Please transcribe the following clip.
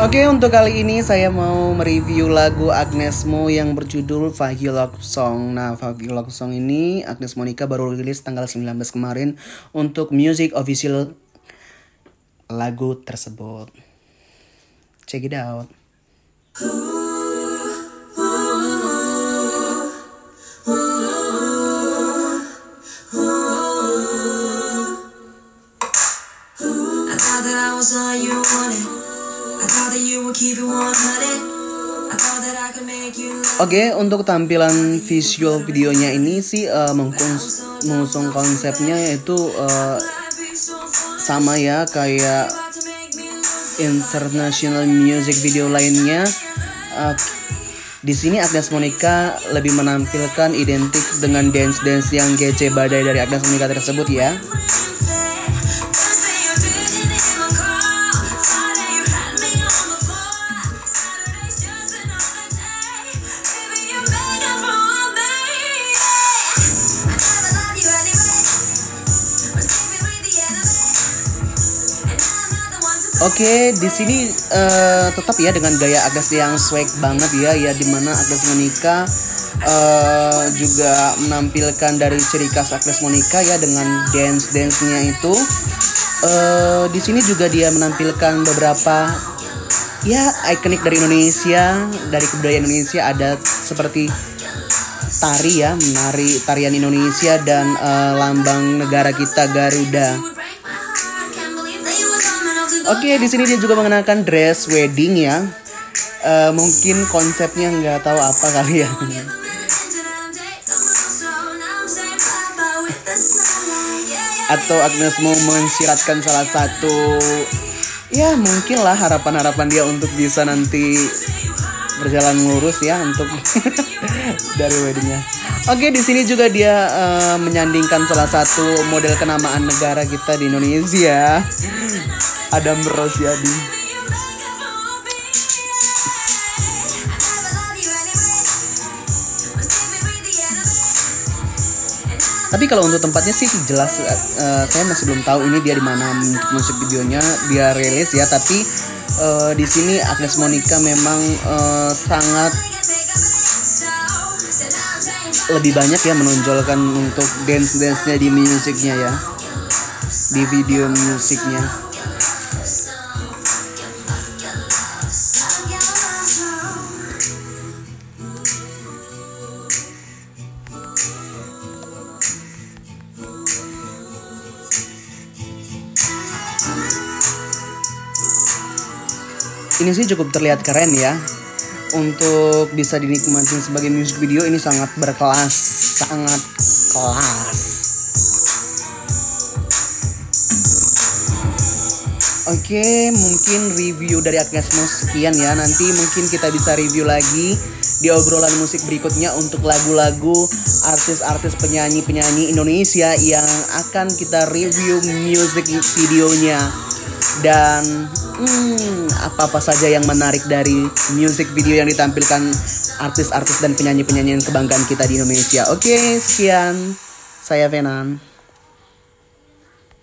Oke, untuk kali ini saya mau mereview lagu Agnes Mo yang berjudul Fagi Love Song. Nah, Fagi Love Song ini Agnes Monica baru rilis tanggal 19 kemarin untuk music official lagu tersebut. Check it out. I thought that I was all you wanted. I thought that you would keep it 100. I thought that I could make you love. Oke, untuk tampilan visual videonya ini sih mengkons- mengusung konsepnya yaitu eh, sama ya kayak international music video lainnya. Eh, di sini Agnes Monica lebih menampilkan identik dengan dance-dance yang kece badai dari Agnes Monica tersebut ya. Oke, di sini eh, tetap ya dengan gaya Agnes yang swag banget ya, ya di mana Agnes Monica eh, juga menampilkan dari ciri khas Agnes Monica ya dengan dance dance nya itu. Eh, di sini juga dia menampilkan beberapa ya ikonik dari Indonesia, dari kebudayaan Indonesia ada seperti tari ya, menari tarian Indonesia dan eh, lambang negara kita Garuda. Oke, di sini dia juga mengenakan dress wedding ya. Eh, mungkin konsepnya nggak tahu apa kali ya. Atau Agnes mau mensiratkan salah satu ya mungkin lah harapan-harapan dia untuk bisa nanti berjalan lurus ya untuk dari weddingnya. Oke, di sini juga dia eh, menyandingkan salah satu model kenamaan negara kita di Indonesia, Adam Rosiadi. Tapi kalau untuk tempatnya sih jelas eh, saya masih belum tahu ini dia di mana musik videonya dia rilis ya. Tapi eh, di sini Agnes Monica memang eh, sangat lebih banyak ya menonjolkan untuk dance dance nya di musiknya ya di video musiknya. Ini sih cukup terlihat keren ya. Untuk bisa dinikmati sebagai music video ini sangat berkelas, sangat kelas. Oke, mungkin review dari Agnes Mo sekian ya. Nanti mungkin kita bisa review lagi di obrolan musik berikutnya untuk lagu-lagu artis-artis penyanyi-penyanyi Indonesia yang akan kita review music videonya dan hmm, apa-apa saja yang menarik dari music video yang ditampilkan artis-artis dan penyanyi-penyanyi kebanggaan kita di Indonesia. Oke, sekian. Saya Venan.